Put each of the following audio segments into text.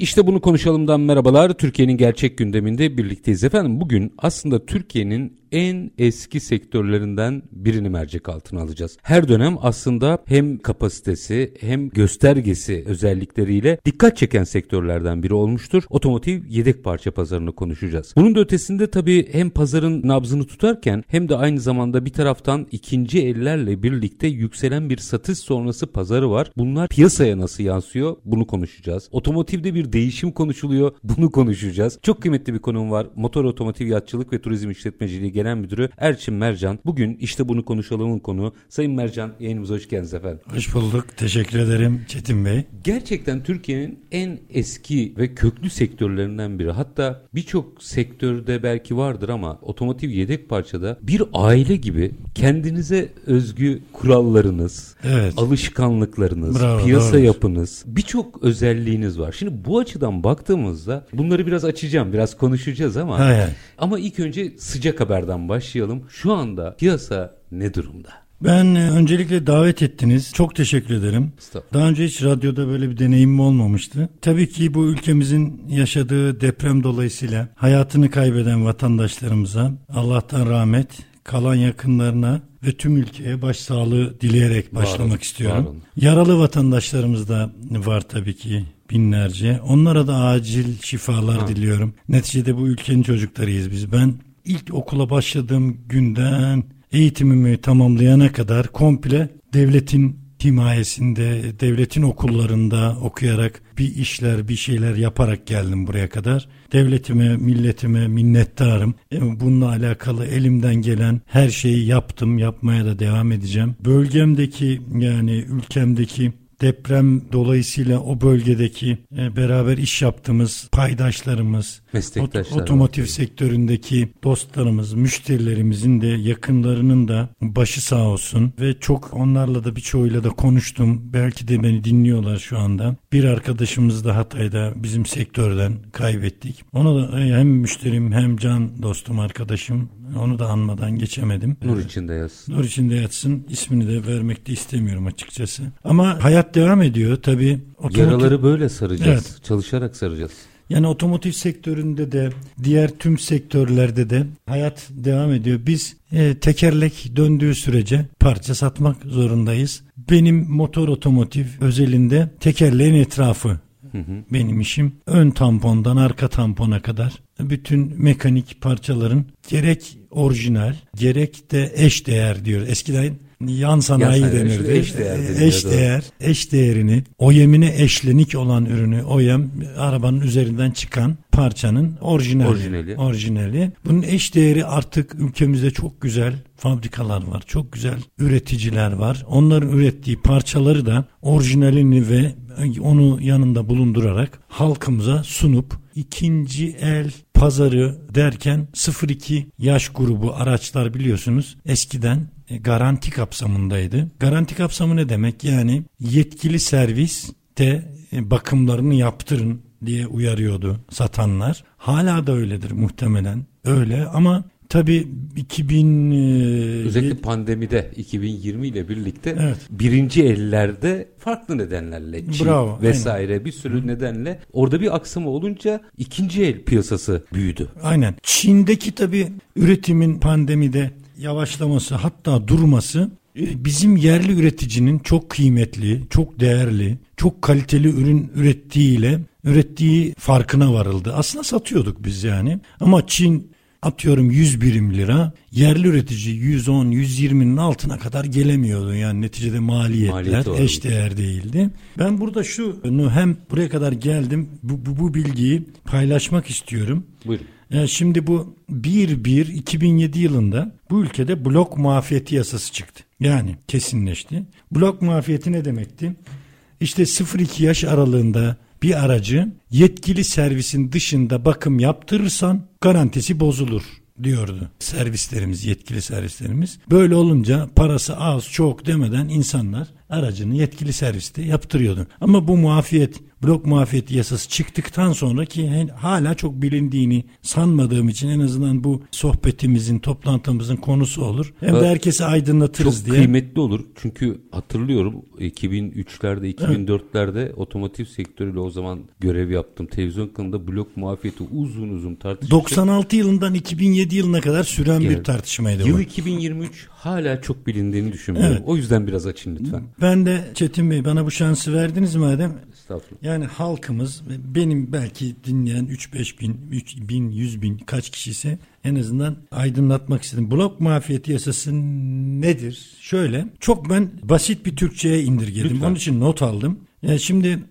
İşte bunu konuşalımdan merhabalar. Türkiye'nin gerçek gündeminde birlikteyiz efendim. Bugün aslında Türkiye'nin en eski sektörlerinden birini mercek altına alacağız. Her dönem aslında hem kapasitesi hem göstergesi özellikleriyle dikkat çeken sektörlerden biri olmuştur. Otomotiv yedek parça pazarını konuşacağız. Bunun da ötesinde tabii hem pazarın nabzını tutarken hem de aynı zamanda bir taraftan ikinci ellerle birlikte yükselen bir satış sonrası pazarı var. Bunlar piyasaya nasıl yansıyor? Bunu konuşacağız. Otomotivde bir değişim konuşuluyor. Bunu konuşacağız. Çok kıymetli bir konum var. Motor Otomotiv Yatçılık ve Turizm İşletmeciliği Genel Müdürü Erçin Mercan. Bugün işte bunu konuşalımın konu. Sayın Mercan yayınımıza hoş geldiniz efendim. Hoş bulduk. Teşekkür ederim Çetin Bey. Gerçekten Türkiye'nin en eski ve köklü sektörlerinden biri. Hatta birçok sektörde belki vardır ama otomotiv yedek parçada bir aile gibi kendinize özgü kurallarınız, Evet. alışkanlıklarınız, Bravo, piyasa doğrudur. yapınız, birçok özelliğiniz var. Şimdi bu açıdan baktığımızda bunları biraz açacağım, biraz konuşacağız ama Hay hay. ama ilk önce sıcak haberden başlayalım. Şu anda piyasa ne durumda? Ben e, öncelikle davet ettiniz. Çok teşekkür ederim. Daha önce hiç radyoda böyle bir deneyimim olmamıştı. Tabii ki bu ülkemizin yaşadığı deprem dolayısıyla hayatını kaybeden vatandaşlarımıza Allah'tan rahmet, kalan yakınlarına ve tüm ülkeye başsağlığı dileyerek başlamak olun, istiyorum. var. Yaralı vatandaşlarımız da var tabii ki binlerce. Onlara da acil şifalar diliyorum. Neticede bu ülkenin çocuklarıyız biz. Ben ilk okula başladığım günden eğitimimi tamamlayana kadar komple devletin himayesinde, devletin okullarında okuyarak bir işler, bir şeyler yaparak geldim buraya kadar. Devletime, milletime minnettarım. E, Bununla alakalı elimden gelen her şeyi yaptım, yapmaya da devam edeceğim. Bölgemdeki yani ülkemdeki deprem dolayısıyla o bölgedeki e, beraber iş yaptığımız paydaşlarımız, Meslektaşlar ot- otomotiv sektöründeki dostlarımız, müşterilerimizin de yakınlarının da başı sağ olsun ve çok onlarla da birçoğuyla da konuştum. Belki de beni dinliyorlar şu anda. Bir arkadaşımız da Hatay'da bizim sektörden kaybettik. Onu da e, hem müşterim hem can dostum arkadaşım onu da anmadan geçemedim. Nur içinde yazsın. Nur içinde yatsın. İsmini de vermek de istemiyorum açıkçası. Ama hayat devam ediyor tabii. Otomotiv- Yaraları böyle saracağız. Evet. Çalışarak saracağız. Yani otomotiv sektöründe de diğer tüm sektörlerde de hayat devam ediyor. Biz e, tekerlek döndüğü sürece parça satmak zorundayız. Benim motor otomotiv özelinde tekerleğin etrafı benim işim. Ön tampondan arka tampona kadar bütün mekanik parçaların gerek orijinal gerek de eş değer diyor. Eskiden yan sanayi Yan denirdi. eş değer Eş değer, eş değerini, o yemine eşlenik olan ürünü, o yem arabanın üzerinden çıkan parçanın orijinali. Orijinali. Orijinali. Bunun eş değeri artık ülkemizde çok güzel fabrikalar var. Çok güzel üreticiler var. Onların ürettiği parçaları da orijinalini ve onu yanında bulundurarak halkımıza sunup ikinci el pazarı derken 0-2 yaş grubu araçlar biliyorsunuz eskiden e, garanti kapsamındaydı. Garanti kapsamı ne demek? Yani yetkili servis de e, bakımlarını yaptırın diye uyarıyordu satanlar. Hala da öyledir muhtemelen. Öyle ama tabii 2000 e, Özellikle pandemide 2020 ile birlikte Evet. birinci ellerde farklı nedenlerle Çin Bravo, vesaire bir sürü nedenle orada bir aksama olunca ikinci el piyasası büyüdü. Aynen. Çin'deki tabii üretimin pandemide yavaşlaması hatta durması e, bizim yerli üreticinin çok kıymetli, çok değerli, çok kaliteli ürün ürettiğiyle ürettiği farkına varıldı. Aslında satıyorduk biz yani. Ama Çin atıyorum 100 birim lira yerli üretici 110 120'nin altına kadar gelemiyordu yani neticede maliyetler Maliyet eş değer değildi. Ben burada şunu hem buraya kadar geldim bu, bu, bu bilgiyi paylaşmak istiyorum. Buyurun. Ya şimdi bu 1-1-2007 yılında bu ülkede blok muafiyeti yasası çıktı. Yani kesinleşti. Blok muafiyeti ne demekti? İşte 0-2 yaş aralığında bir aracı yetkili servisin dışında bakım yaptırırsan garantisi bozulur diyordu servislerimiz, yetkili servislerimiz. Böyle olunca parası az çok demeden insanlar aracını yetkili serviste yaptırıyordu. Ama bu muafiyet blok muafiyeti yasası çıktıktan sonra ki hala çok bilindiğini sanmadığım için en azından bu sohbetimizin, toplantımızın konusu olur. Hem de herkese aydınlatırız çok diye. Çok kıymetli olur. Çünkü hatırlıyorum 2003'lerde, 2004'lerde evet. otomotiv sektörüyle o zaman görev yaptım. Televizyon kanalında blok muafiyeti uzun uzun tartışmıştık. 96 yılından 2007 yılına kadar süren evet. bir tartışmaydı Yıl bu. 2023 hala çok bilindiğini düşünmüyorum. Evet. O yüzden biraz açın lütfen. Ben de Çetin Bey bana bu şansı verdiniz madem. Estağfurullah. Yani halkımız benim belki dinleyen 3-5 bin, 3 bin, 100 bin kaç kişi ise en azından aydınlatmak istedim. Blok muafiyeti yasası nedir? Şöyle çok ben basit bir Türkçe'ye indirgedim. Lütfen. Onun için not aldım. Yani şimdi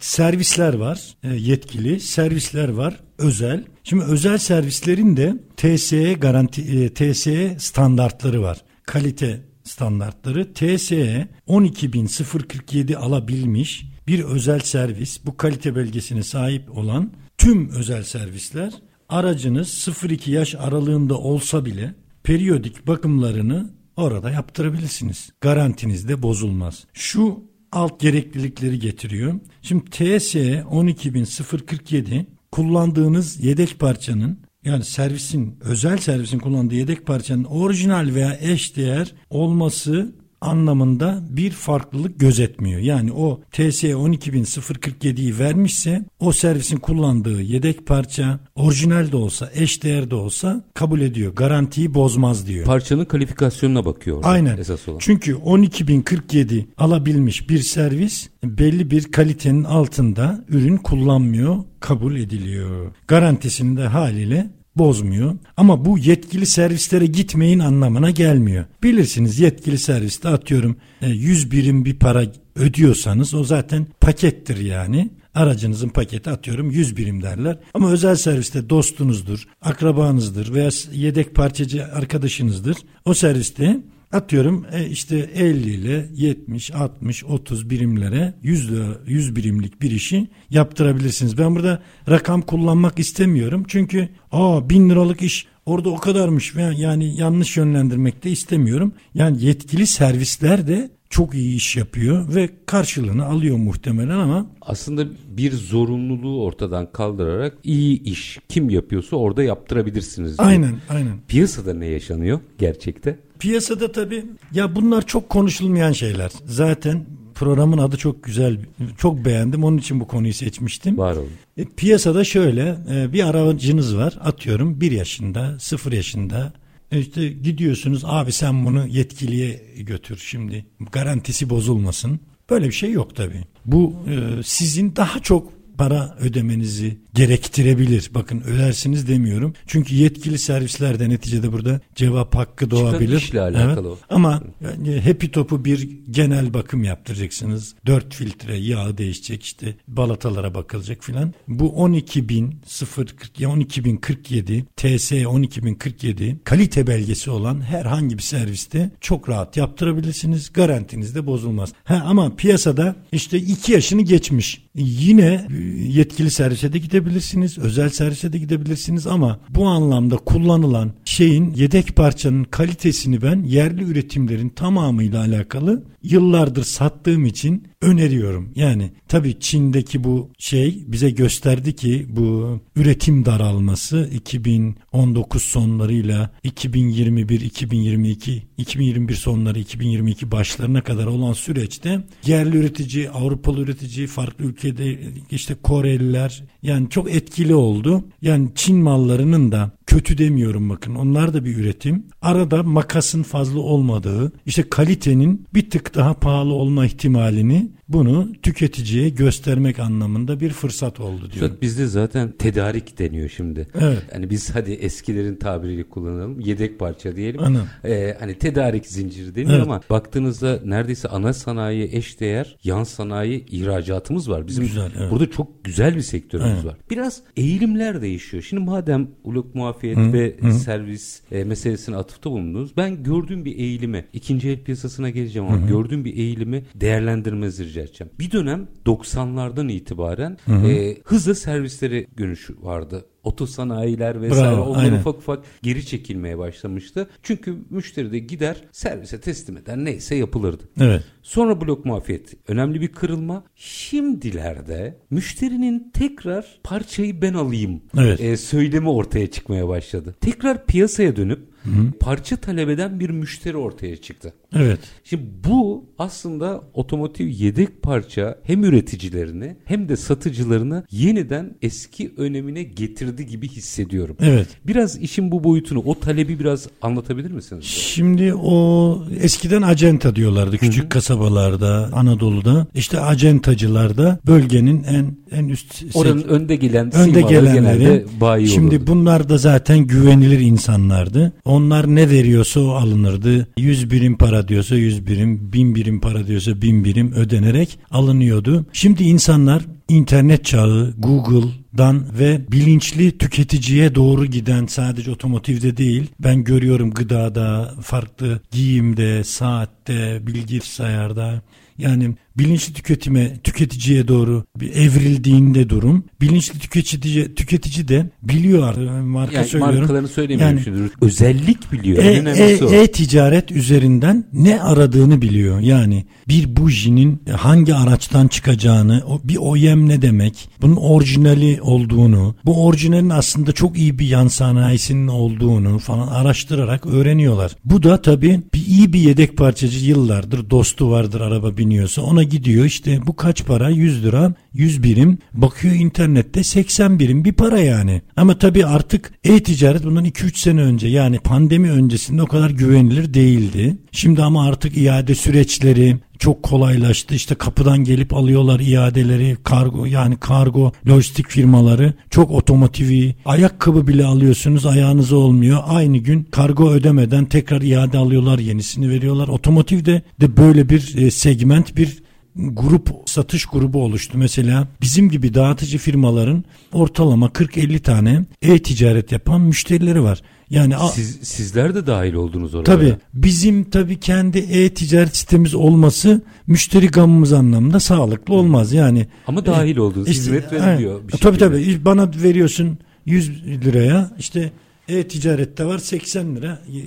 servisler var e, yetkili, servisler var özel. Şimdi özel servislerin de TSE garanti e, TSE standartları var. Kalite standartları TSE 12047 alabilmiş bir özel servis bu kalite belgesine sahip olan tüm özel servisler aracınız 0-2 yaş aralığında olsa bile periyodik bakımlarını orada yaptırabilirsiniz. Garantiniz de bozulmaz. Şu alt gereklilikleri getiriyor. Şimdi TSE 12047 kullandığınız yedek parçanın yani servisin özel servisin kullandığı yedek parçanın orijinal veya eşdeğer olması anlamında bir farklılık gözetmiyor. Yani o TSE 12047'yi vermişse o servisin kullandığı yedek parça orijinal de olsa eşdeğer de olsa kabul ediyor. Garantiyi bozmaz diyor. Parçanın kalifikasyonuna bakıyor. Aynen. Esas olan. Çünkü 12047 alabilmiş bir servis belli bir kalitenin altında ürün kullanmıyor kabul ediliyor. Garantisini de haliyle bozmuyor. Ama bu yetkili servislere gitmeyin anlamına gelmiyor. Bilirsiniz yetkili serviste atıyorum 100 e, birim bir para ödüyorsanız o zaten pakettir yani. Aracınızın paketi atıyorum 100 birim derler. Ama özel serviste dostunuzdur, akrabanızdır veya yedek parçacı arkadaşınızdır. O serviste Atıyorum e, işte 50 ile 70, 60, 30 birimlere 100, 100 birimlik bir işi yaptırabilirsiniz. Ben burada rakam kullanmak istemiyorum. Çünkü aa 1000 liralık iş orada o kadarmış. Yani yanlış yönlendirmek de istemiyorum. Yani yetkili servisler de çok iyi iş yapıyor ve karşılığını alıyor muhtemelen ama aslında bir zorunluluğu ortadan kaldırarak iyi iş kim yapıyorsa orada yaptırabilirsiniz. Diyor. Aynen, aynen. Piyasada ne yaşanıyor gerçekte? Piyasada tabii ya bunlar çok konuşulmayan şeyler. Zaten programın adı çok güzel. Çok beğendim. Onun için bu konuyu seçmiştim. Var olun. E, piyasada şöyle e, bir aracınız var. Atıyorum bir yaşında, sıfır yaşında. E, işte gidiyorsunuz abi sen bunu yetkiliye götür şimdi. Garantisi bozulmasın. Böyle bir şey yok tabii. Bu e, sizin daha çok para ödemenizi gerektirebilir. Bakın ödersiniz demiyorum. Çünkü yetkili servislerde neticede burada cevap hakkı doğabilir. işle alakalı evet. Ama yani Happy Top'u bir genel bakım yaptıracaksınız. 4 filtre yağ değişecek işte balatalara bakılacak filan. Bu 12.047 TS 12.047 kalite belgesi olan herhangi bir serviste çok rahat yaptırabilirsiniz. Garantiniz de bozulmaz. Ha, ama piyasada işte 2 yaşını geçmiş. Yine yetkili servise de gidebilirsiniz, özel servise de gidebilirsiniz ama bu anlamda kullanılan şeyin yedek parçanın kalitesini ben yerli üretimlerin tamamıyla alakalı yıllardır sattığım için öneriyorum. Yani tabii Çin'deki bu şey bize gösterdi ki bu üretim daralması 2019 sonlarıyla 2021, 2022, 2021 sonları 2022 başlarına kadar olan süreçte yerli üretici, Avrupalı üretici, farklı ülkede işte Koreliler yani çok etkili oldu. Yani Çin mallarının da kötü demiyorum bakın onlar da bir üretim. Arada makasın fazla olmadığı işte kalitenin bir tık daha pahalı olma ihtimalini bunu tüketiciye göstermek anlamında bir fırsat oldu diyor. Bizde zaten tedarik deniyor şimdi. Evet. Yani biz hadi eskilerin tabiriyle kullanalım. Yedek parça diyelim. Ee, hani tedarik zinciri deniyor evet. ama baktığınızda neredeyse ana sanayi eşdeğer yan sanayi ihracatımız var. Bizim güzel, evet. burada çok güzel bir sektörümüz evet. var. Biraz eğilimler değişiyor. Şimdi madem uluk muafiyet Hı. ve Hı. servis e, meselesine atıfta bulundunuz. Ben gördüğüm bir eğilimi ikinci el piyasasına geleceğim ama Hı. gördüğüm bir eğilimi değerlendirmezdir rica edeceğim. Bir dönem 90'lardan itibaren e, hızlı servisleri görüş vardı otosanayiler vesaire Bravo, onlar aynen. ufak ufak geri çekilmeye başlamıştı. Çünkü müşteri de gider servise teslim eder neyse yapılırdı. Evet. Sonra blok muafiyeti önemli bir kırılma. Şimdilerde müşterinin tekrar parçayı ben alayım Evet. e, söylemi ortaya çıkmaya başladı. Tekrar piyasaya dönüp parça talep eden bir müşteri ortaya çıktı. Evet. Şimdi bu aslında otomotiv yedek parça hem üreticilerini hem de satıcılarını yeniden eski önemine getirdi gibi hissediyorum. Evet. Biraz işin bu boyutunu, o talebi biraz anlatabilir misiniz? Şimdi o eskiden acenta diyorlardı küçük kasabalarda, Anadolu'da. İşte acentacılar da bölgenin en en üst Oranın önde gelen önde gelenleri. bayi Şimdi olurdu. bunlar da zaten güvenilir insanlardı. Onlar ne veriyorsa o alınırdı. 100 birim para diyorsa 100 birim, 1000 birim para diyorsa 1000 birim ödenerek alınıyordu. Şimdi insanlar internet çağı, Google'dan ve bilinçli tüketiciye doğru giden sadece otomotivde değil. Ben görüyorum gıdada, farklı giyimde, saatte, bilgisayarda. Yani bilinçli tüketime, tüketiciye doğru bir evrildiğinde durum. Bilinçli tüketici tüketici de biliyor artık. Marka yani söylüyorum. markalarını söylemiyorum Yani- şimdi. Özellik biliyor. E- en önemlisi o. e- E-ticaret üzerinden ne aradığını biliyor. Yani bir bujinin hangi araçtan çıkacağını, bir OEM ne demek, bunun orijinali olduğunu, bu orijinalin aslında çok iyi bir yan sanayisinin olduğunu falan araştırarak öğreniyorlar. Bu da tabii bir iyi bir yedek parçacı yıllardır dostu vardır araba biniyorsa ona gidiyor işte bu kaç para 100 lira 100 birim bakıyor internette 80 birim bir para yani. Ama tabii artık e-ticaret bundan 2-3 sene önce yani pandemi öncesinde o kadar güvenilir değildi. Şimdi ama artık iade süreçleri çok kolaylaştı. İşte kapıdan gelip alıyorlar iadeleri, kargo yani kargo lojistik firmaları çok otomotivi. Ayakkabı bile alıyorsunuz ayağınıza olmuyor. Aynı gün kargo ödemeden tekrar iade alıyorlar, yenisini veriyorlar. Otomotivde de böyle bir e, segment bir grup satış grubu oluştu. Mesela bizim gibi dağıtıcı firmaların ortalama 40-50 tane e-ticaret yapan müşterileri var. Yani Siz, sizler de dahil oldunuz oraya. Tabii bizim tabii kendi e-ticaret sitemiz olması müşteri gamımız anlamında sağlıklı olmaz. Yani Ama dahil oldunuz. işte, Hizmet veriliyor. bir Tabii şekilde. tabii bana veriyorsun 100 liraya işte e-ticarette var 80 lira y-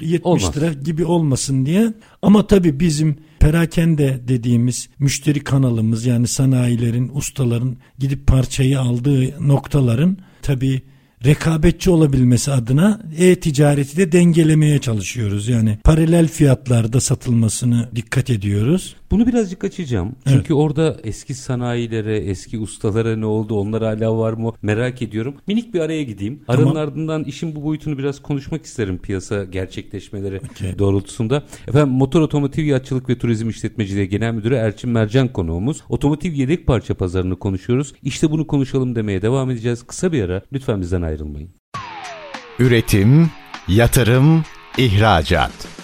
70 Olmaz. lira gibi olmasın diye. Ama tabii bizim perakende dediğimiz müşteri kanalımız yani sanayilerin, ustaların gidip parçayı aldığı noktaların tabii rekabetçi olabilmesi adına e-ticareti de dengelemeye çalışıyoruz. Yani paralel fiyatlarda satılmasını dikkat ediyoruz. Bunu birazcık açacağım. Çünkü orada eski sanayilere, eski ustalara ne oldu, onlar hala var mı merak ediyorum. Minik bir araya gideyim. Aranın Tamam. ardından işin bu boyutunu biraz konuşmak isterim piyasa gerçekleşmeleri Okey. doğrultusunda. Efendim Motor Otomotiv Yatçılık ve Turizm İşletmeciliği Genel Müdürü Erçin Mercan konuğumuz. Otomotiv yedek parça pazarını konuşuyoruz. İşte bunu konuşalım demeye devam edeceğiz. Kısa bir ara lütfen bizden ayrılmayın. Üretim, yatırım, ihracat.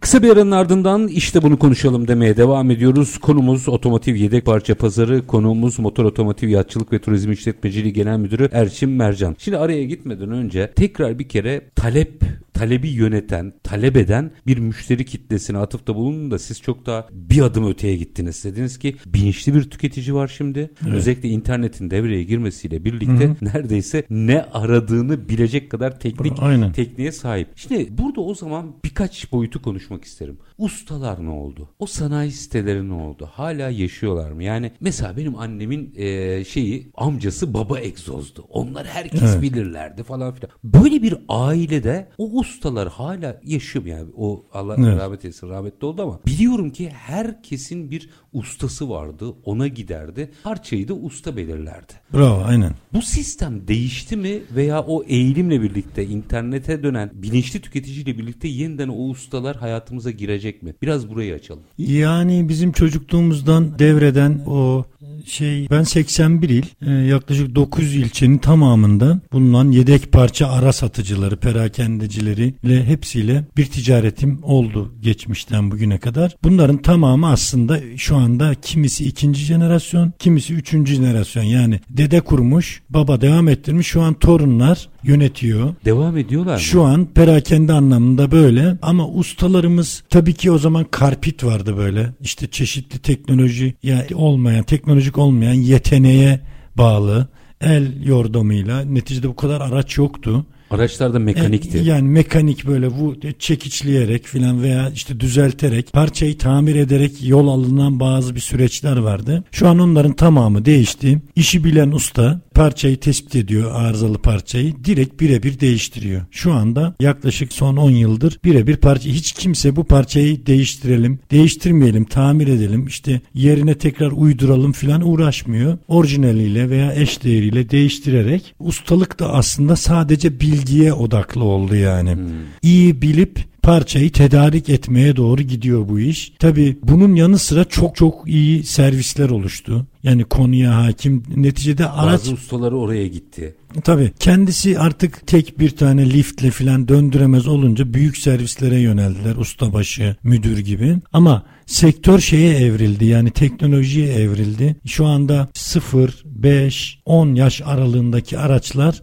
Kısa bir aranın ardından işte bunu konuşalım demeye devam ediyoruz. Konumuz otomotiv yedek parça pazarı. Konuğumuz Motor Otomotiv Yatçılık ve Turizm İşletmeciliği Genel Müdürü Erçin Mercan. Şimdi araya gitmeden önce tekrar bir kere talep talebi yöneten, talep eden bir müşteri kitlesine atıfta bulunun da siz çok daha bir adım öteye gittiniz. Dediniz ki bilinçli bir tüketici var şimdi. Özellikle internetin devreye girmesiyle birlikte neredeyse ne aradığını bilecek kadar teknik Aynen. tekniğe sahip. Şimdi burada o zaman birkaç boyutu konuşmak isterim. Ustalar ne oldu? O sanayi siteleri ne oldu? Hala yaşıyorlar mı? Yani mesela benim annemin eee, şeyi amcası baba egzozdu. Onlar herkes bilirlerdi falan filan. Böyle bir ailede o ustalar hala yaşıyor yani o Allah Evet. rahmet eylesin rahmetli oldu ama biliyorum ki herkesin bir ustası vardı. Ona giderdi. Parçayı da usta belirlerdi. Bravo aynen. Bu sistem değişti mi veya o eğilimle birlikte internete dönen bilinçli tüketiciyle birlikte yeniden o ustalar hayatımıza girecek mi? Biraz burayı açalım. Yani bizim çocukluğumuzdan devreden o şey ben 81 il e, yaklaşık 9 ilçenin tamamında bulunan yedek parça ara satıcıları, perakendecileri ile hepsiyle bir ticaretim oldu geçmişten bugüne kadar. Bunların tamamı aslında şu anda kimisi ikinci jenerasyon, kimisi üçüncü jenerasyon. Yani dede kurmuş, baba devam ettirmiş. Şu an torunlar yönetiyor. Devam ediyorlar mı? Şu an perakende anlamında böyle ama ustalarımız tabii ki o zaman karpit vardı böyle. İşte çeşitli teknoloji ya olmayan, teknolojik olmayan yeteneğe bağlı el yordamıyla neticede bu kadar araç yoktu. Araçlar da mekanikti. E, yani mekanik böyle bu çekiçleyerek filan veya işte düzelterek parçayı tamir ederek yol alınan bazı bir süreçler vardı. Şu an onların tamamı değişti. İşi bilen usta parçayı tespit ediyor arızalı parçayı direkt birebir değiştiriyor. Şu anda yaklaşık son 10 yıldır birebir parça hiç kimse bu parçayı değiştirelim, değiştirmeyelim, tamir edelim, işte yerine tekrar uyduralım filan uğraşmıyor. Orijinaliyle veya eş değeriyle değiştirerek ustalık da aslında sadece bilgiye odaklı oldu yani. Hmm. İyi bilip parçayı tedarik etmeye doğru gidiyor bu iş. Tabi bunun yanı sıra çok çok iyi servisler oluştu. Yani konuya hakim. Neticede araç... Bazı ustaları oraya gitti. Tabii kendisi artık tek bir tane liftle filan döndüremez olunca büyük servislere yöneldiler. Ustabaşı, müdür gibi. Ama sektör şeye evrildi yani teknolojiye evrildi. Şu anda 0, 5, 10 yaş aralığındaki araçlar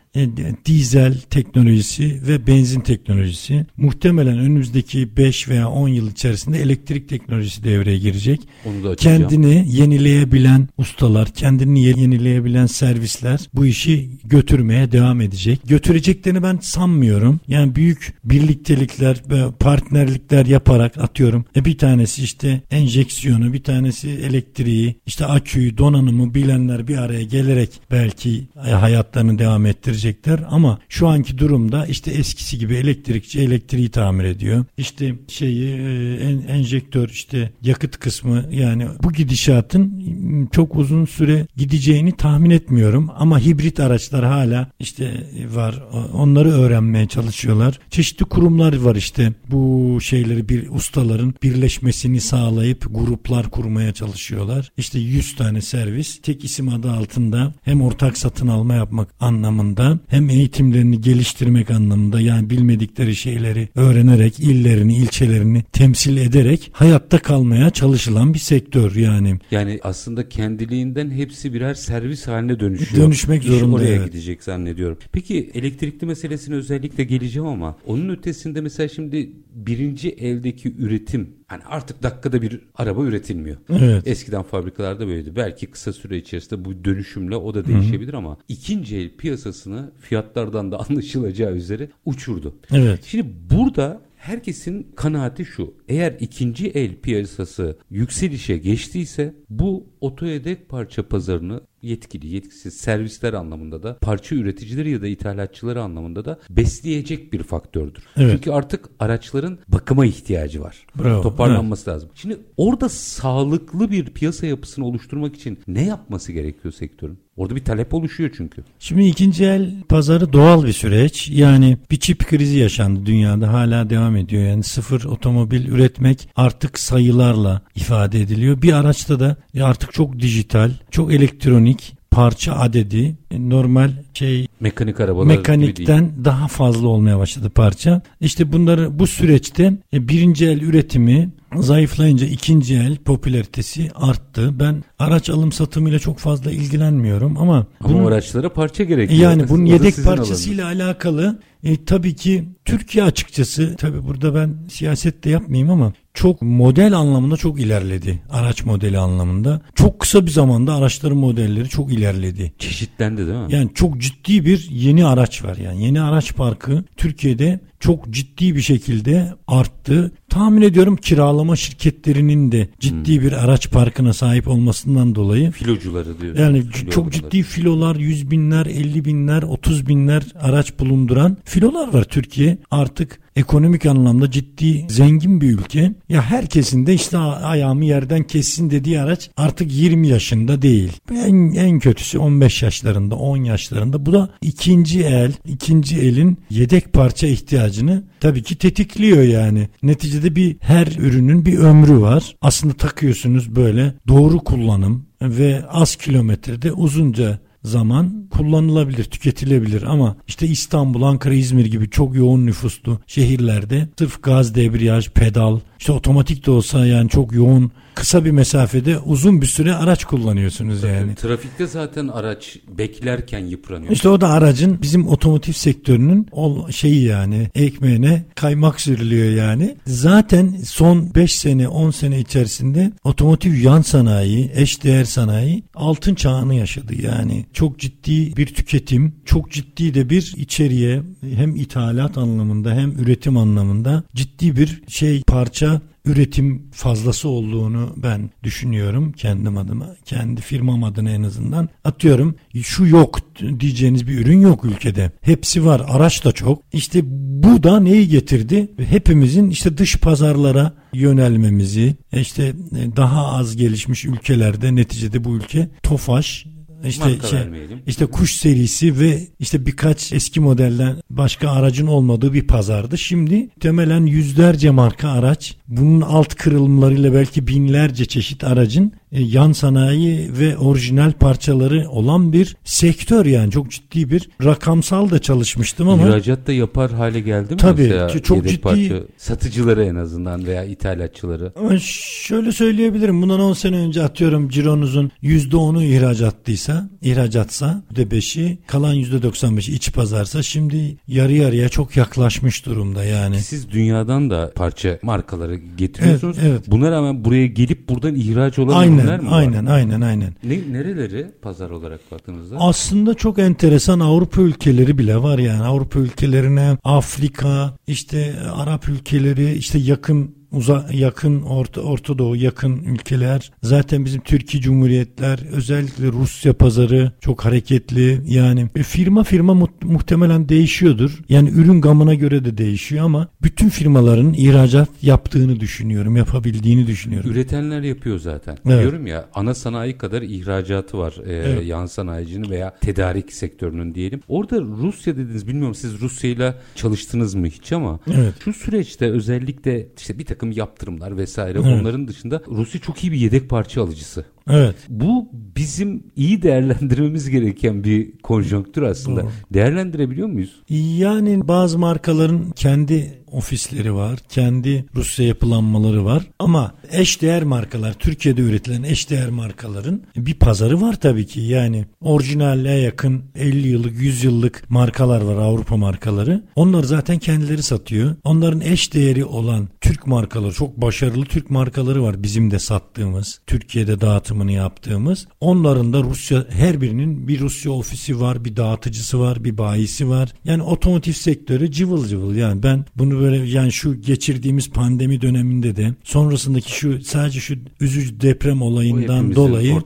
dizel teknolojisi ve benzin teknolojisi. Muhtemelen önümüzdeki 5 veya 10 yıl içerisinde elektrik teknolojisi devreye girecek. Onu da kendini yenileyebilen ustalar, kendini yenileyebilen servisler bu işi götürmeye devam edecek. Götüreceklerini ben sanmıyorum. Yani büyük birliktelikler ve partnerlikler yaparak atıyorum. E bir tanesi işte enjeksiyonu, bir tanesi elektriği, işte aküyü, donanımı bilenler bir araya gelerek belki hayatlarını devam ettirecekler ama şu anki durumda işte eskisi gibi elektrikçi elektriği tamir ediyor. İşte şeyi e, en, enjektör işte yakıt kısmı yani bu gidişatın çok uzun süre gideceğini tahmin etmiyorum ama hibrit araçlar hala işte var. Onları öğrenmeye çalışıyorlar. Çeşitli kurumlar var işte bu şeyleri bir ustaların birleşmesini sağlayıp gruplar kurmaya çalışıyorlar. İşte 100 tane servis tek isim adı altında hem ortak satın alma yapmak anlamında hem eğitimlerini geliştirmek anlamında yani bilmedikleri şeyleri öğrenerek illerini ilçelerini temsil ederek hayatta kalmaya çalışılan bir sektör yani. Yani aslında kendiliğinden hepsi birer servis haline dönüşüyor. Dönüşmek İş zorunda. oraya evet. gidecek zannediyorum. Peki elektrikli meselesine özellikle geleceğim ama onun ötesinde mesela şimdi birinci eldeki üretim hani artık dakikada bir araba üretilmiyor. Evet. Eskiden fabrikalarda böyleydi. Belki kısa süre içerisinde bu dönüşümle o da değişebilir Hı-hı. ama ikinci el piyasasını fiyatlardan da anlaşılacağı üzere uçurdu. Evet. Şimdi burada herkesin kanaati şu. Eğer ikinci el piyasası yükselişe geçtiyse bu otoyedek parça pazarını yetkili, yetkisiz servisler anlamında da parça üreticileri ya da ithalatçıları anlamında da besleyecek bir faktördür. Evet. Çünkü artık araçların bakıma ihtiyacı var. Bravo. Toparlanması evet. lazım. Şimdi orada sağlıklı bir piyasa yapısını oluşturmak için ne yapması gerekiyor sektörün? Orada bir talep oluşuyor çünkü. Şimdi ikinci el pazarı doğal bir süreç. Yani bir çip krizi yaşandı dünyada hala devam ediyor. Yani sıfır otomobil üretmek artık sayılarla ifade ediliyor. Bir araçta da artık çok dijital, çok elektronik parça adedi normal şey mekanik arabalar mekanikten daha fazla olmaya başladı parça. İşte bunları bu süreçte e, birinci el üretimi zayıflayınca ikinci el popülaritesi arttı. Ben araç alım satımıyla çok fazla ilgilenmiyorum ama ama bunun, araçlara parça gerekiyor. Yani bunun yedek parçasıyla alanı. alakalı e, tabii ki Türkiye açıkçası tabii burada ben siyaset de yapmayayım ama çok model anlamında çok ilerledi. Araç modeli anlamında. Çok kısa bir zamanda araçların modelleri çok ilerledi. Çeşitlendi değil mi? Yani çok ciddi bir yeni araç var. Yani yeni araç parkı Türkiye'de çok ciddi bir şekilde arttı. Tahmin ediyorum kiralama şirketlerinin de ciddi hmm. bir araç parkına sahip olmasından dolayı. Filocuları diyor. Yani Filo çok ciddi filolar, yüz binler, elli binler, otuz binler araç bulunduran filolar var Türkiye. Artık ekonomik anlamda ciddi zengin bir ülke. Ya herkesin de işte ayağımı yerden kessin dediği araç artık 20 yaşında değil. En, en kötüsü 15 yaşlarında 10 yaşlarında. Bu da ikinci el, ikinci elin yedek parça ihtiyacı ihtiyacını tabii ki tetikliyor yani. Neticede bir her ürünün bir ömrü var. Aslında takıyorsunuz böyle doğru kullanım ve az kilometrede uzunca zaman kullanılabilir, tüketilebilir. Ama işte İstanbul, Ankara, İzmir gibi çok yoğun nüfuslu şehirlerde sırf gaz, debriyaj, pedal, işte otomatik de olsa yani çok yoğun kısa bir mesafede uzun bir süre araç kullanıyorsunuz yani. Trafikte zaten araç beklerken yıpranıyor. İşte o da aracın bizim otomotiv sektörünün o şeyi yani ekmeğine kaymak sürülüyor yani. Zaten son 5 sene 10 sene içerisinde otomotiv yan sanayi, eşdeğer sanayi altın çağını yaşadı yani. Çok ciddi bir tüketim, çok ciddi de bir içeriye hem ithalat anlamında hem üretim anlamında ciddi bir şey parça üretim fazlası olduğunu ben düşünüyorum kendim adıma. Kendi firmam adına en azından. Atıyorum şu yok diyeceğiniz bir ürün yok ülkede. Hepsi var. Araç da çok. İşte bu da neyi getirdi? Hepimizin işte dış pazarlara yönelmemizi, işte daha az gelişmiş ülkelerde neticede bu ülke Tofaş işte Marka şey, vermeyelim. işte kuş serisi ve işte birkaç eski modelden başka aracın olmadığı bir pazardı. Şimdi temelen yüzlerce marka araç, bunun alt kırılımlarıyla belki binlerce çeşit aracın yan sanayi ve orijinal parçaları olan bir sektör yani çok ciddi bir rakamsal da çalışmıştım ama İhracat da yapar hale geldi mi Tabii, mesela ki çok ciddi- parça satıcıları en azından veya ithalatçıları? Ama şöyle söyleyebilirim. Bundan 10 sene önce atıyorum cironuzun %10'u ihracatlıysa, ihracatsa %5'i, kalan %95'i iç pazarsa şimdi yarı yarıya çok yaklaşmış durumda yani. Siz dünyadan da parça markaları getiriyorsunuz. Evet, evet. Buna rağmen buraya gelip buradan ihraç olan Aynen, ürünler mi var? aynen, aynen, aynen. Ne, nereleri pazar olarak baktığınızda? Aslında çok enteresan Avrupa ülkeleri bile var yani. Avrupa ülkelerine, Afrika, işte Arap ülkeleri, işte yakın uza yakın Orta, Orta Doğu yakın ülkeler zaten bizim Türkiye Cumhuriyetler özellikle Rusya pazarı çok hareketli yani e, firma firma mu- muhtemelen değişiyordur yani ürün gamına göre de değişiyor ama bütün firmaların ihracat yaptığını düşünüyorum yapabildiğini düşünüyorum. Üretenler yapıyor zaten. Evet. Diyorum ya ana sanayi kadar ihracatı var. Ee, Evet. Yan sanayicinin veya tedarik sektörünün diyelim. Orada Rusya dediniz bilmiyorum siz Rusya'yla çalıştınız mı hiç ama Evet. şu süreçte özellikle işte bir takım yaptırımlar vesaire onların dışında Rusya çok iyi bir yedek parça alıcısı. Evet. Bu bizim iyi değerlendirmemiz gereken bir konjonktür aslında. Doğru. Değerlendirebiliyor muyuz? Yani bazı markaların kendi ofisleri var, kendi Rusya yapılanmaları var ama eşdeğer markalar, Türkiye'de üretilen eşdeğer markaların bir pazarı var tabii ki. Yani orijinale yakın 50 yıllık, 100 yıllık markalar var Avrupa markaları. Onlar zaten kendileri satıyor. Onların eşdeğeri olan Türk markaları, çok başarılı Türk markaları var bizim de sattığımız, Türkiye'de dağıtımını yaptığımız. Onların da Rusya her birinin bir Rusya ofisi var, bir dağıtıcısı var, bir bayisi var. Yani otomotiv sektörü cıvıl cıvıl. Yani ben bunu böyle yani şu geçirdiğimiz pandemi döneminde de sonrasındaki şu sadece şu üzücü deprem olayından dolayı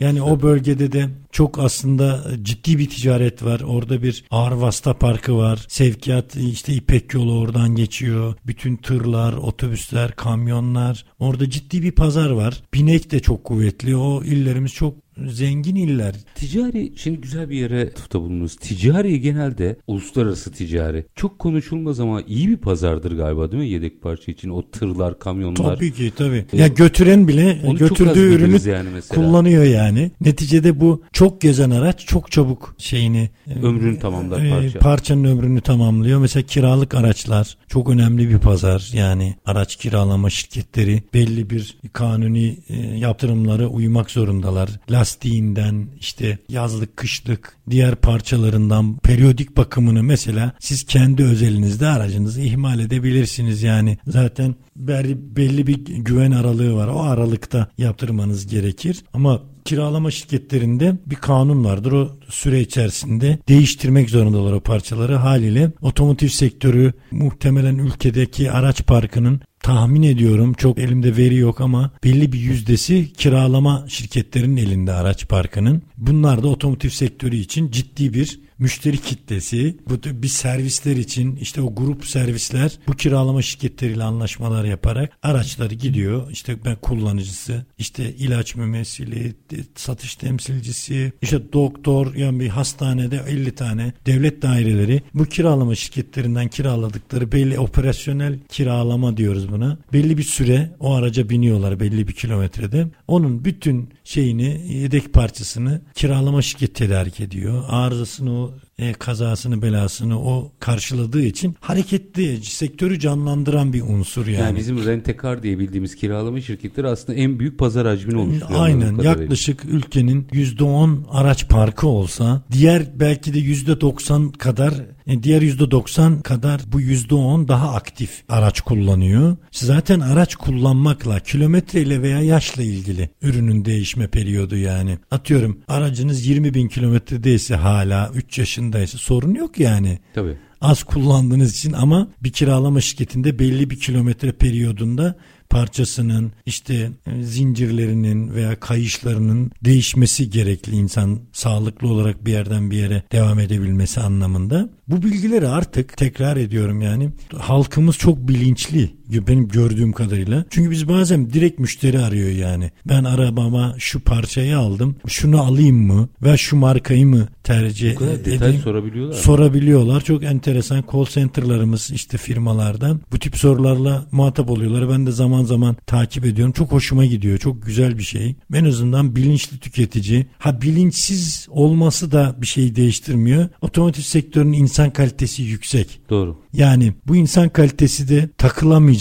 yani o bölgede de çok aslında ciddi bir ticaret var. Orada bir ağır vasıta parkı var. Sevkiyat işte İpek yolu oradan geçiyor. Bütün tırlar, otobüsler, kamyonlar. Orada ciddi bir pazar var. Binek de çok kuvvetli. O illerimiz çok zengin iller. Ticari şimdi güzel bir yere tuta bulunuz. Ticari genelde uluslararası ticari. Çok konuşulmaz ama iyi bir pazardır galiba değil mi yedek parça için? O tırlar, kamyonlar. Tabii ki tabii. Ya götüren bile Onu götürdüğü ürünü yani mesela. kullanıyor yani. Neticede bu çok gezen araç çok çabuk şeyini e, Ömrünü tamamlar e, parça. parçanın ömrünü tamamlıyor. Mesela kiralık araçlar çok önemli bir pazar. Yani araç kiralama şirketleri belli bir kanuni e, yaptırımlara uymak zorundalar. Lastiğinden işte yazlık, kışlık, diğer parçalarından periyodik bakımını mesela siz kendi özelinizde aracınızı ihmal edebilirsiniz. Yani zaten belli, bir güven aralığı var. O aralıkta yaptırmanız gerekir. Ama kiralama şirketlerinde bir kanun vardır. O süre içerisinde değiştirmek zorundalar o parçaları. Haliyle otomotiv sektörü muhtemelen ülkedeki araç parkının tahmin ediyorum çok elimde veri yok ama belli bir yüzdesi kiralama şirketlerinin elinde araç parkının. Bunlar da otomotiv sektörü için ciddi bir müşteri kitlesi bu bir servisler için işte o grup servisler bu kiralama şirketleriyle anlaşmalar yaparak araçları gidiyor. İşte ben kullanıcısı, işte ilaç mümessili, satış temsilcisi, işte doktor yani bir hastanede 50 tane devlet daireleri bu kiralama şirketlerinden kiraladıkları belli operasyonel kiralama diyoruz buna. Belli bir süre o araca biniyorlar belli bir kilometrede. Onun bütün şeyini yedek parçasını kiralama şirketi tedarik ediyor. Arızasını o e, kazasını belasını o karşıladığı için hareketli sektörü canlandıran bir unsur yani. Yani bizim rentekar diye bildiğimiz kiralama şirketleri aslında en büyük pazar hacmini oluşturuyor. Aynen yaklaşık ülkenin %10 araç parkı olsa diğer belki de %90 kadar e, diğer %90 kadar bu %10 daha aktif araç kullanıyor. Zaten araç kullanmakla kilometreyle veya yaşla ilgili ürünün değişme periyodu yani. Atıyorum aracınız 20 bin kilometredeyse hala 3 yaşındaysa sorun yok yani. Tabii az kullandığınız için ama bir kiralama şirketinde belli bir kilometre periyodunda parçasının işte e, zincirlerinin veya kayışlarının değişmesi gerekli insan sağlıklı olarak bir yerden bir yere devam edebilmesi anlamında. Bu bilgileri artık tekrar ediyorum yani halkımız çok bilinçli benim gördüğüm kadarıyla. Çünkü biz bazen direkt müşteri arıyor yani. Ben arabama şu parçayı aldım. Şunu alayım mı? Ve şu markayı mı tercih Bu kadar edeyim? detay sorabiliyorlar. Sorabiliyorlar. Çok enteresan call center'larımız işte firmalardan bu tip sorularla muhatap oluyorlar. Ben de zaman zaman takip ediyorum. Çok hoşuma gidiyor. Çok güzel bir şey. En azından bilinçli tüketici. Ha bilinçsiz olması da bir şey değiştirmiyor. Otomotiv sektörünün insan kalitesi yüksek. Doğru. Yani bu insan kalitesi de takılamayacak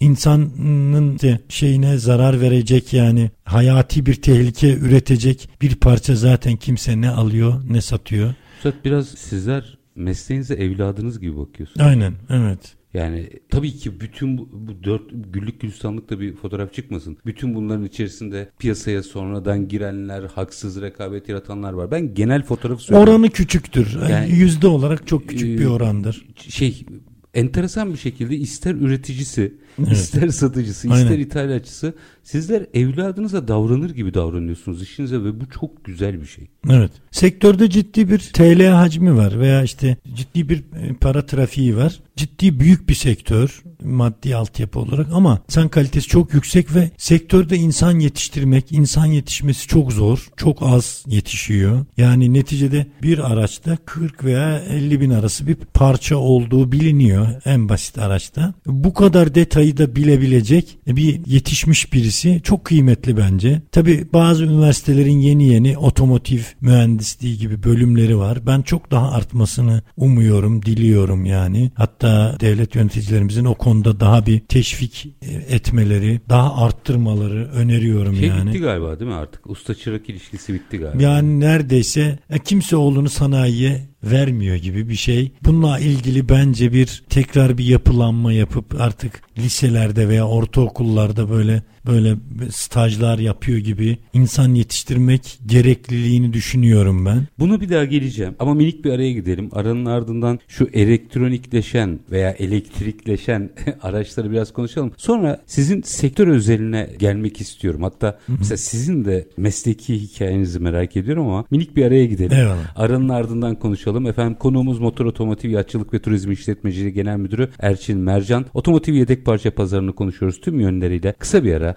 insanın de şeyine zarar verecek yani hayati bir tehlike üretecek bir parça zaten kimse ne alıyor ne satıyor. Üstad biraz sizler mesleğinize evladınız gibi bakıyorsunuz. Aynen evet. Yani tabii ki bütün bu, bu dört güllük gülistanlıkta bir fotoğraf çıkmasın. Bütün bunların içerisinde piyasaya sonradan girenler, haksız rekabet yaratanlar var. Ben genel fotoğrafı söylüyorum. Oranı küçüktür. Yani, yüzde olarak çok küçük bir orandır. Şey enteresan bir şekilde ister üreticisi, evet. ister satıcısı, Aynen. ister ithalatçısı sizler evladınıza davranır gibi davranıyorsunuz işinize ve bu çok güzel bir şey. Evet. Sektörde ciddi bir TL hacmi var veya işte ciddi bir e, para trafiği var. Ciddi büyük bir sektör maddi altyapı olarak ama insan kalitesi çok yüksek ve sektörde insan yetiştirmek, insan yetişmesi çok zor. Çok az yetişiyor. Yani neticede bir araçta 40 veya 50 bin arası bir parça olduğu biliniyor en basit araçta. Bu kadar detayı da bilebilecek bir yetişmiş birisi çok kıymetli bence. Tabi bazı üniversitelerin yeni yeni otomotiv mühendisliği gibi bölümleri var. Ben çok daha artmasını umuyorum, diliyorum yani. Hatta devlet yöneticilerimizin o konuda daha bir teşvik e, etmeleri, daha arttırmaları öneriyorum şey yani. bitti galiba değil mi artık? Usta çırak ilişkisi bitti galiba. Yani neredeyse e, kimse oğlunu sanayiye vermiyor gibi bir şey. Bununla ilgili bence bir tekrar bir yapılanma yapıp artık liselerde veya ortaokullarda böyle böyle stajlar yapıyor gibi insan yetiştirmek gerekliliğini düşünüyorum ben. Bunu bir daha geleceğim ama minik bir araya gidelim. Aranın ardından şu elektronikleşen veya elektrikleşen araçları biraz konuşalım. Sonra sizin sektör özeline gelmek istiyorum. Hatta mesela sizin de mesleki hikayenizi merak ediyorum ama minik bir araya gidelim. Eyvallah. Aranın ardından konuşalım. Efendim konuğumuz Motor Otomotiv Yatçılık ve Turizm İşletmeciliği Genel Müdürü Erçin Mercan. Otomotiv yedek parça pazarını konuşuyoruz tüm yönleriyle. Kısa bir ara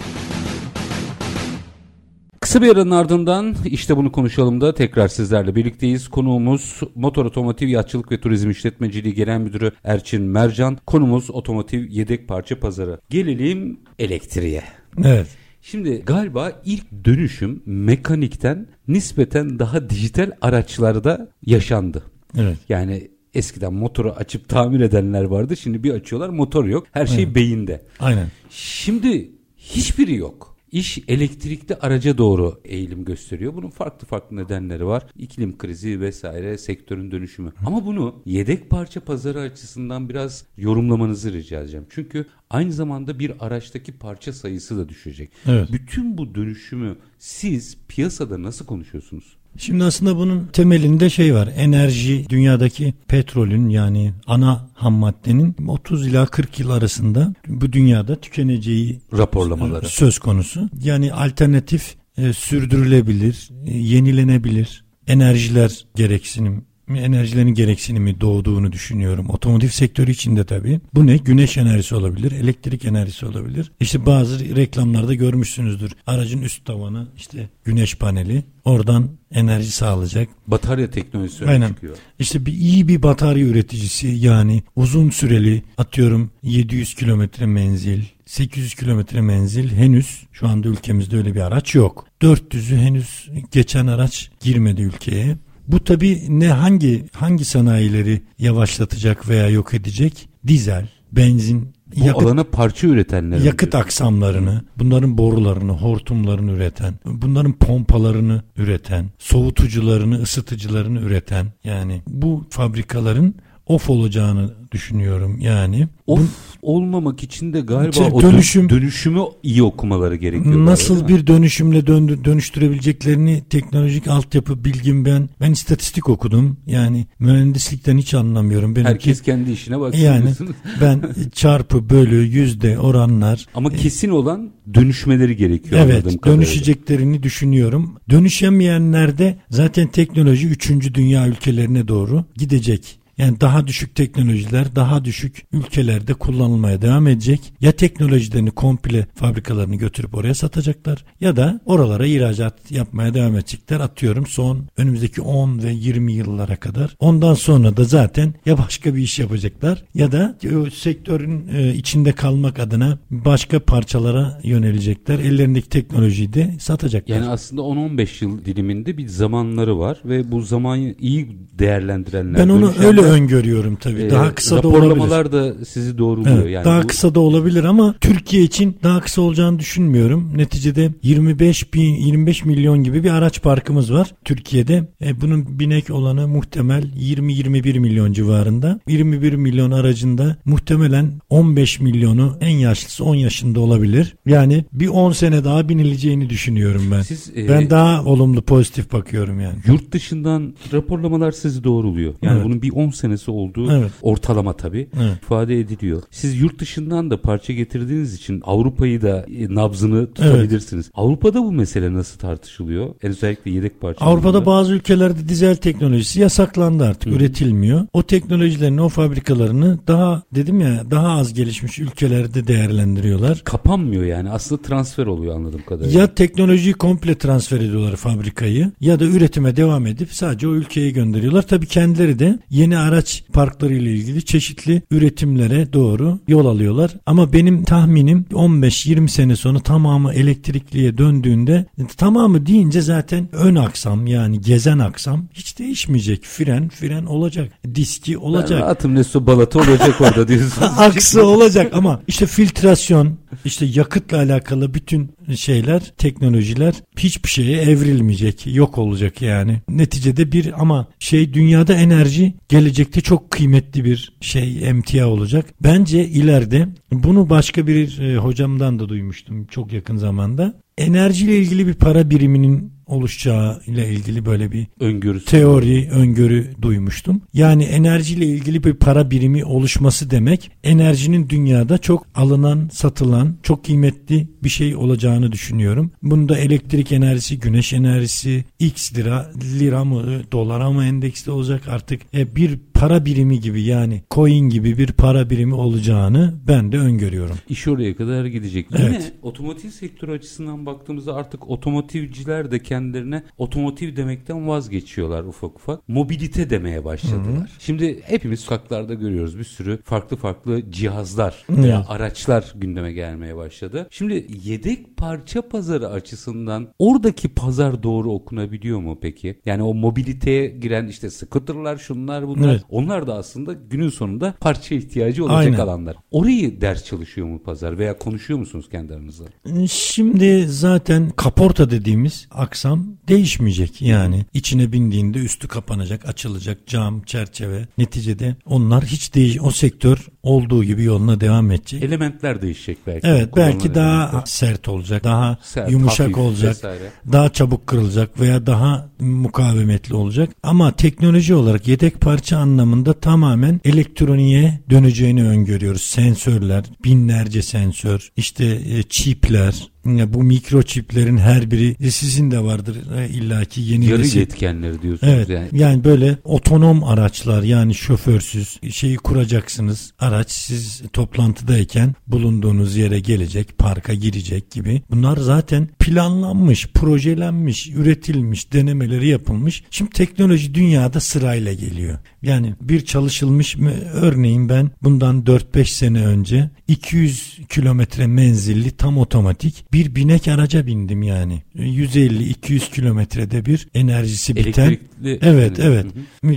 Kısa bir aranın ardından işte bunu konuşalım da tekrar sizlerle birlikteyiz. Konuğumuz Motor Otomotiv Yatçılık ve Turizm İşletmeciliği Genel Müdürü Erçin Mercan. Konumuz otomotiv yedek parça pazarı. Gelelim elektriğe. Evet. Şimdi galiba ilk dönüşüm mekanikten nispeten daha dijital araçlarda yaşandı. Evet. Yani eskiden motoru açıp tamir edenler vardı. Şimdi bir açıyorlar motor yok. Her şey evet. beyinde. Aynen. Şimdi hiçbiri yok. İş elektrikli araca doğru eğilim gösteriyor. Bunun farklı farklı nedenleri var. İklim krizi vesaire, sektörün dönüşümü. Ama bunu yedek parça pazarı açısından biraz yorumlamanızı rica edeceğim. Çünkü Aynı zamanda bir araçtaki parça sayısı da düşecek. Evet. Bütün bu dönüşümü siz piyasada nasıl konuşuyorsunuz? Şimdi aslında bunun temelinde şey var. Enerji dünyadaki petrolün yani ana ham maddenin 30 ila 40 yıl arasında bu dünyada tükeneceği Raporlamaları. söz konusu. Yani alternatif e, sürdürülebilir, e, yenilenebilir enerjiler gereksinim enerjilerin gereksinimi doğduğunu düşünüyorum. Otomotiv sektörü içinde tabii. Bu ne? Güneş enerjisi olabilir, elektrik enerjisi olabilir. İşte bazı reklamlarda görmüşsünüzdür. Aracın üst tavanı işte güneş paneli. Oradan enerji sağlayacak. Batarya teknolojisi Aynen. çıkıyor. İşte bir iyi bir batarya üreticisi yani uzun süreli atıyorum 700 kilometre menzil, 800 kilometre menzil henüz şu anda ülkemizde öyle bir araç yok. 400'ü henüz geçen araç girmedi ülkeye. Bu tabi ne hangi hangi sanayileri yavaşlatacak veya yok edecek? Dizel, benzin, Bu yakıt alana parça üretenler. yakıt aksamlarını, bunların borularını, hortumlarını üreten, bunların pompalarını üreten, soğutucularını, ısıtıcılarını üreten yani bu fabrikaların off olacağını düşünüyorum yani. Of olmamak için de galiba Şey, o dönüşüm- dönüşüm, dönüşümü iyi okumaları gerekiyor. Nasıl galiba, bir dönüşümle döndü, dönüştürebileceklerini teknolojik altyapı bilgim ben ben istatistik okudum. Yani mühendislikten hiç anlamıyorum. Benimki, Herkes kendi işine baksın yani diyorsunuz. ben çarpı bölü yüzde oranlar Ama kesin olan dönüşmeleri gerekiyor Evet dönüşeceklerini düşünüyorum. Dönüşemeyenlerde zaten teknoloji 3. dünya ülkelerine doğru gidecek. Yani daha düşük teknolojiler daha düşük ülkelerde kullanılmaya devam edecek. Ya teknolojilerini komple fabrikalarını götürüp oraya satacaklar ya da oralara ihracat yapmaya devam edecekler. Atıyorum son önümüzdeki 10 ve 20 yıllara kadar. Ondan sonra da zaten ya başka bir iş yapacaklar ya da o sektörün e, içinde kalmak adına başka parçalara yönelecekler. Ellerindeki teknolojiyi de satacaklar. Yani aslında 10-15 yıl diliminde bir zamanları var ve bu zamanı iyi değerlendirenler. ben onu dönüşenler, öyle öngörüyorum tabii. e, daha kısa da olabilir. Raporlamalar da sizi doğruluyor. Evet, yani daha bu- kısa da olabilir ama Türkiye için daha kısa olacağını düşünmüyorum. Neticede 25 bin 25 milyon gibi bir araç parkımız var Türkiye'de. E, bunun binek olanı muhtemel 20-21 milyon civarında. 21 milyon aracında muhtemelen 15 milyonu en yaşlısı 10 yaşında olabilir. Yani bir 10 sene daha binileceğini düşünüyorum ben. Siz, e, ben daha olumlu pozitif bakıyorum yani. Yurt dışından raporlamalar sizi doğruluyor. Yani Evet. bunun bir 10 senesi olduğu Evet. ortalama tabii Evet. ifade ediliyor. Siz yurt dışından da parça getirdiğiniz için Avrupa'yı da e, nabzını tutabilirsiniz. Avrupa'da bu mesele nasıl tartışılıyor? En özellikle yedek parça. Avrupa'da bazı ülkelerde dizel teknolojisi yasaklandı artık üretilmiyor. O teknolojilerini o fabrikalarını daha dedim ya daha az gelişmiş ülkelerde değerlendiriyorlar. kapanmıyor yani. Aslında transfer oluyor anladığım kadarıyla. Ya teknolojiyi komple transfer ediyorlar fabrikayı ya da üretime devam edip sadece o ülkeye gönderiyorlar. Tabii kendileri de yeni araç parkları ile ilgili çeşitli üretimlere doğru yol alıyorlar. Ama benim tahminim 15-20 sene sonra tamamı elektrikliye döndüğünde tamamı deyince zaten ön aksam yani gezen aksam hiç değişmeyecek. Fren fren olacak. Diski olacak. rahatım ne su balata olacak orada diyorsunuz. Aksı olacak ama işte filtrasyon, işte yakıtla alakalı bütün şeyler, teknolojiler hiçbir şeye evrilmeyecek, yok olacak yani. Neticede bir ama şey dünyada enerji gelecekte çok kıymetli bir şey, emtia olacak. Bence ileride bunu başka bir e, hocamdan da duymuştum çok yakın zamanda. Enerjiyle ilgili bir para biriminin oluşacağı ile ilgili böyle bir Öngörüsü. teori, öngörü duymuştum. Yani enerjiyle ilgili bir para birimi oluşması demek enerjinin dünyada çok alınan, satılan, çok kıymetli bir şey olacağını düşünüyorum. Bunda elektrik enerjisi, güneş enerjisi, X lira, lira mı, dolara mı endeksli olacak artık e, bir para birimi gibi yani coin gibi bir para birimi olacağını ben de öngörüyorum. İş oraya kadar gidecek. Evet. Yine otomotiv sektörü açısından baktığımızda artık otomotivciler de kendilerine otomotiv demekten vazgeçiyorlar ufak ufak. Mobilite demeye başladılar. Şimdi hepimiz sokaklarda görüyoruz bir sürü farklı farklı cihazlar veya Evet. araçlar gündeme gelmeye başladı. Şimdi yedek parça pazarı açısından oradaki pazar doğru okunabiliyor mu peki? Yani o mobiliteye giren işte scooterlar şunlar bunlar Evet. Onlar da aslında günün sonunda parça ihtiyacı olacak Aynen. alanlar. Orayı ders çalışıyor mu pazar veya konuşuyor musunuz kendi aranızda? Şimdi zaten kaporta dediğimiz aksam değişmeyecek. Yani içine bindiğinde üstü kapanacak, açılacak cam, çerçeve. Neticede onlar hiç değiş o sektör olduğu gibi yoluna devam edecek. Elementler değişecek belki. Evet Kullanılan belki daha elementler. sert olacak, daha Sert, yumuşak hafif olacak, vesaire. daha çabuk kırılacak veya daha mukavemetli olacak. Ama teknoloji olarak yedek parça anlamında tamamen elektroniğe döneceğini öngörüyoruz. Sensörler, binlerce sensör, işte e, çipler, bu mikroçiplerin her biri sizin de vardır e, illaki yeni Yarı nesil- yetkenleri diyorsunuz Evet yani. yani. böyle otonom araçlar yani şoförsüz şeyi kuracaksınız. Araç siz toplantıdayken bulunduğunuz yere gelecek, parka girecek gibi. Bunlar zaten planlanmış, projelenmiş, üretilmiş, denemeleri yapılmış. Şimdi teknoloji dünyada sırayla geliyor. Yani bir çalışılmış mı örneğin ben bundan 4-5 sene önce 200 kilometre menzilli tam otomatik bir binek araca bindim yani. 150-200 kilometrede bir enerjisi biten Elektrikli. Evet yani. evet.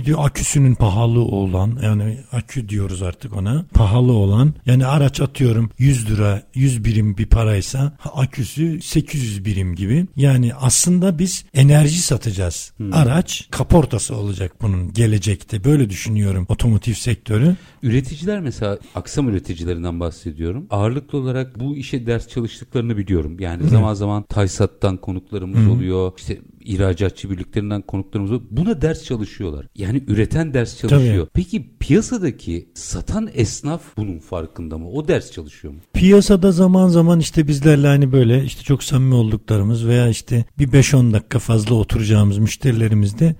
Hı hı. Aküsünün pahalı olan yani akü diyoruz artık ona. Pahalı olan yani araç atıyorum 100 lira 100 birim bir paraysa aküsü 800 birim gibi. Yani aslında biz enerji satacağız. Araç kaportası olacak bunun gelecekte. Böyle düşünüyorum otomotiv sektörü. Üreticiler mesela aksam üreticilerinden bahsediyorum. Ağırlıklı olarak bu işe ders çalıştıklarını biliyorum. Yani zaman zaman Taysat'tan konuklarımız oluyor. İşte ihracatçı birliklerinden konuklarımız oluyor. Buna ders çalışıyorlar. Yani üreten ders çalışıyor. Peki piyasadaki satan esnaf bunun farkında mı? O ders çalışıyor mu? Piyasada zaman zaman işte bizlerle hani böyle işte çok samimi olduklarımız veya işte bir 5-10 dakika fazla oturacağımız müşterilerimiz de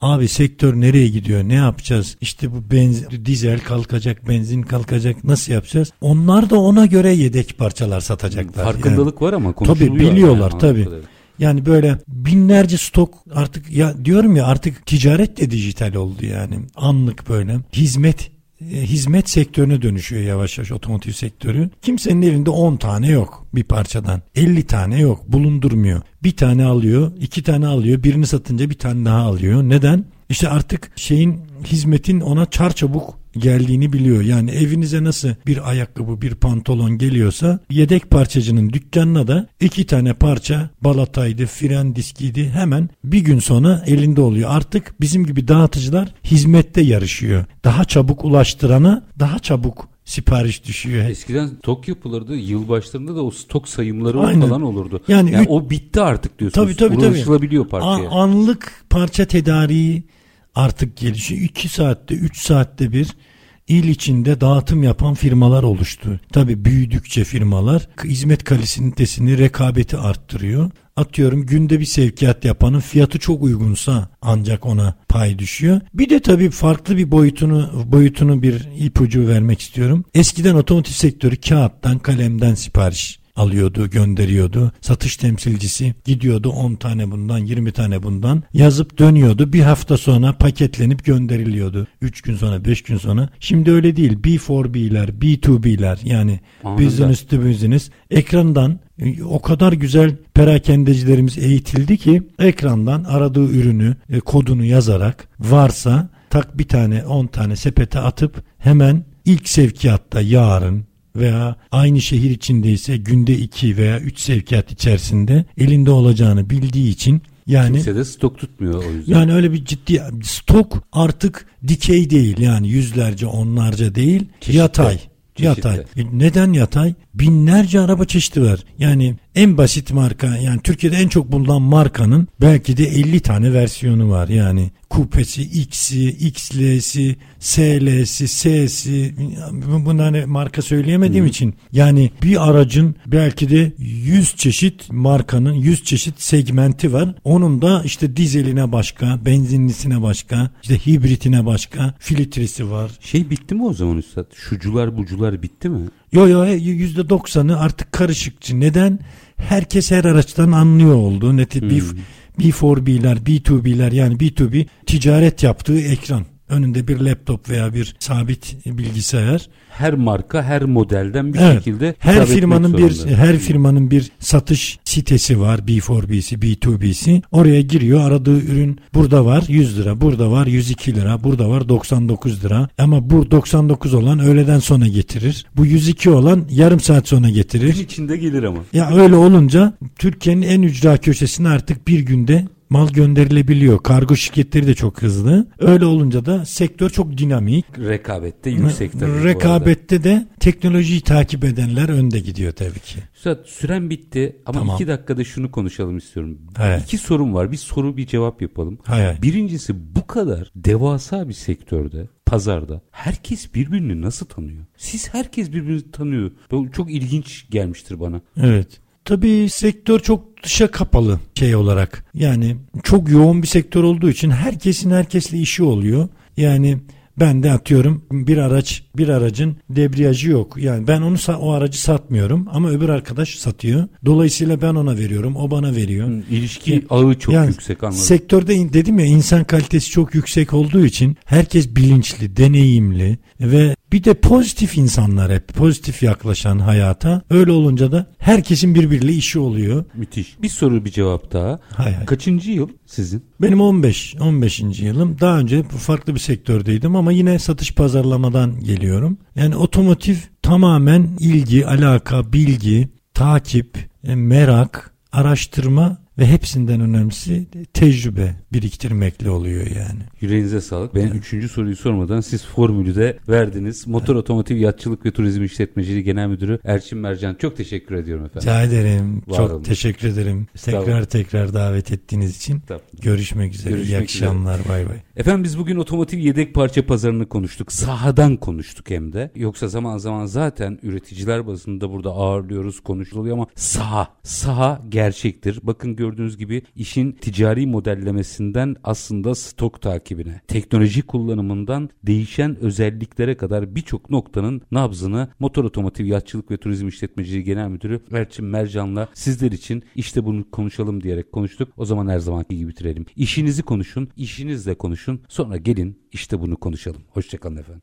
Abi sektör nereye gidiyor? Ne yapacağız? İşte bu benzin, dizel kalkacak, benzin kalkacak. Nasıl yapacağız? Onlar da ona göre yedek parçalar satacaklar. Yani. Farkındalık var ama Tabii konuşuluyor. biliyorlar Yani tabii. kadarıyla. Yani böyle binlerce stok artık ya diyorum ya artık ticaret de dijital oldu yani. Anlık böyle hizmet hizmet sektörüne dönüşüyor yavaş yavaş otomotiv sektörü. Kimsenin elinde 10 tane yok bir parçadan. 50 tane yok bulundurmuyor. Bir tane alıyor, iki tane alıyor, birini satınca bir tane daha alıyor. Neden? İşte artık şeyin hizmetin ona çarçabuk geldiğini biliyor. Yani evinize nasıl bir ayakkabı bir pantolon geliyorsa yedek parçacının dükkanına da iki tane parça balataydı fren diskiydi hemen bir gün sonra elinde oluyor. Artık bizim gibi dağıtıcılar hizmette yarışıyor. Daha çabuk ulaştırana daha çabuk sipariş düşüyor. Eskiden stok yapılırdı. Yılbaşlarında da o stok sayımları Aynen. falan olurdu. Yani Yani, üç- o bitti artık diyorsunuz. Tabii tabii tabii. Ulaşılabiliyor parçaya. A- anlık parça tedariği artık gelişiyor. 2 saatte 3 saatte bir il içinde dağıtım yapan firmalar oluştu. Tabii büyüdükçe firmalar hizmet kalitesini rekabeti arttırıyor. Atıyorum günde bir sevkiyat yapanın fiyatı çok uygunsa ancak ona pay düşüyor. Bir de tabii farklı bir boyutunu boyutunu bir ipucu vermek istiyorum. Eskiden otomotiv sektörü kağıttan kalemden sipariş alıyordu, gönderiyordu. Satış temsilcisi gidiyordu 10 tane bundan, 20 tane bundan yazıp dönüyordu. Bir hafta sonra paketlenip gönderiliyordu. 3 gün sonra, 5 gün sonra. Şimdi öyle değil. B4B'ler, B2B'ler yani Anında. business to business ekrandan o kadar güzel perakendecilerimiz eğitildi ki ekrandan aradığı ürünü, e, kodunu yazarak varsa tak bir tane 10 tane sepete atıp hemen ilk sevkiyatta yarın veya aynı şehir içindeyse günde 2 veya 3 sevkiyat içerisinde elinde olacağını bildiği için yani Kimse de stok tutmuyor o yüzden. yani öyle bir ciddi stok artık dikey değil yani yüzlerce onlarca değil Çeşitli. yatay. Çeşitli. Yatay. E Neden yatay? Binlerce araba çeşidi var. Yani en basit marka yani Türkiye'de en çok bulunan markanın belki de 50 tane versiyonu var. Yani kupesi, X'i, XL'si, SL'si, S'si bunlar hani marka söyleyemediğim için yani bir aracın belki de 100 çeşit markanın 100 çeşit segmenti var. Onun da işte dizeline başka, benzinlisine başka, işte hibritine başka, filtresi var. Şey bitti mi o zaman Üstad? Şucular bucular bitti mi? Yo yo yüzde doksanı artık karışıkçı. Neden? Herkes her araçtan anlıyor oldu. Neti Hmm. B, B4B'ler, B2B'ler yani B2B ticaret yaptığı ekran. Önünde bir laptop veya bir sabit bilgisayar. Her marka, her modelden bir Evet. şekilde Her firmanın bir her firmanın bir satış sitesi var. B4B'si, B2B'si. Oraya giriyor. Aradığı ürün burada var 100 lira, burada var 102 lira, burada var 99 lira. Ama bu 99 olan öğleden sonra getirir. Bu 102 olan yarım saat sonra Bir getirir. içinde gelir ama. Ya öyle olunca Türkiye'nin en ücra köşesine artık bir günde mal gönderilebiliyor. Kargo şirketleri de çok hızlı. Öyle olunca da sektör çok dinamik. Rekabette yüksek tabii. Rekabette de teknolojiyi takip edenler önde gidiyor tabii ki. Üstad süren bitti ama Tamam. iki dakikada şunu konuşalım istiyorum. Evet. İki sorum var. Bir soru bir cevap yapalım. Hay hay. Birincisi bu kadar devasa bir sektörde pazarda herkes birbirini nasıl tanıyor? Siz herkes birbirini tanıyor. Çok ilginç gelmiştir bana. Evet. Tabii sektör çok dışa kapalı şey olarak. Yani çok yoğun bir sektör olduğu için herkesin herkesle işi oluyor. Yani ben de atıyorum bir araç bir aracın debriyajı yok. Yani ben onu o aracı satmıyorum ama öbür arkadaş satıyor. Dolayısıyla ben ona veriyorum, o bana veriyor. İlişki Ya- ağı çok Yani yüksek anladım. Sektörde dedim ya insan kalitesi çok yüksek olduğu için herkes bilinçli, deneyimli ve bir de pozitif insanlar hep pozitif yaklaşan hayata. Öyle olunca da herkesin birbiriyle işi oluyor. Müthiş. Bir soru bir cevap daha. Hay hay. Kaçıncı yıl sizin? Benim 15 15. yılım. Daha önce farklı bir sektördeydim ama yine satış pazarlamadan geliyorum. Yani otomotiv tamamen ilgi, alaka, bilgi, takip, e, merak, araştırma ve hepsinden önemlisi tecrübe biriktirmekle oluyor yani. Yüreğinize sağlık. Ben üçüncü soruyu sormadan siz formülü de verdiniz. Motor Otomotiv Yatçılık ve Turizm İşletmeciliği Genel Müdürü Erçin Mercan. Çok teşekkür ediyorum efendim. Rica ederim. Var Çok olun. teşekkür ederim. Tekrar tekrar davet ettiğiniz için. Estağfurullah. Görüşmek üzere. Görüşmek İyi akşamlar. Bay bay. Efendim biz bugün otomotiv yedek parça pazarını konuştuk. Sahadan konuştuk hem de. Yoksa zaman zaman zaten üreticiler bazında burada ağırlıyoruz, konuşuluyor ama saha, saha gerçektir. Bakın gördüğünüz gibi işin ticari modellemesinden aslında stok takibine, teknoloji kullanımından değişen özelliklere kadar birçok noktanın nabzını Motor Otomotiv Yatçılık ve Turizm İşletmeciliği Genel Müdürü Erçin Mercan'la sizler için işte bunu konuşalım diyerek konuştuk. O zaman her zamanki gibi bitirelim. İşinizi konuşun, işinizle konuşun. Sonra gelin işte bunu konuşalım. Hoşçakalın efendim.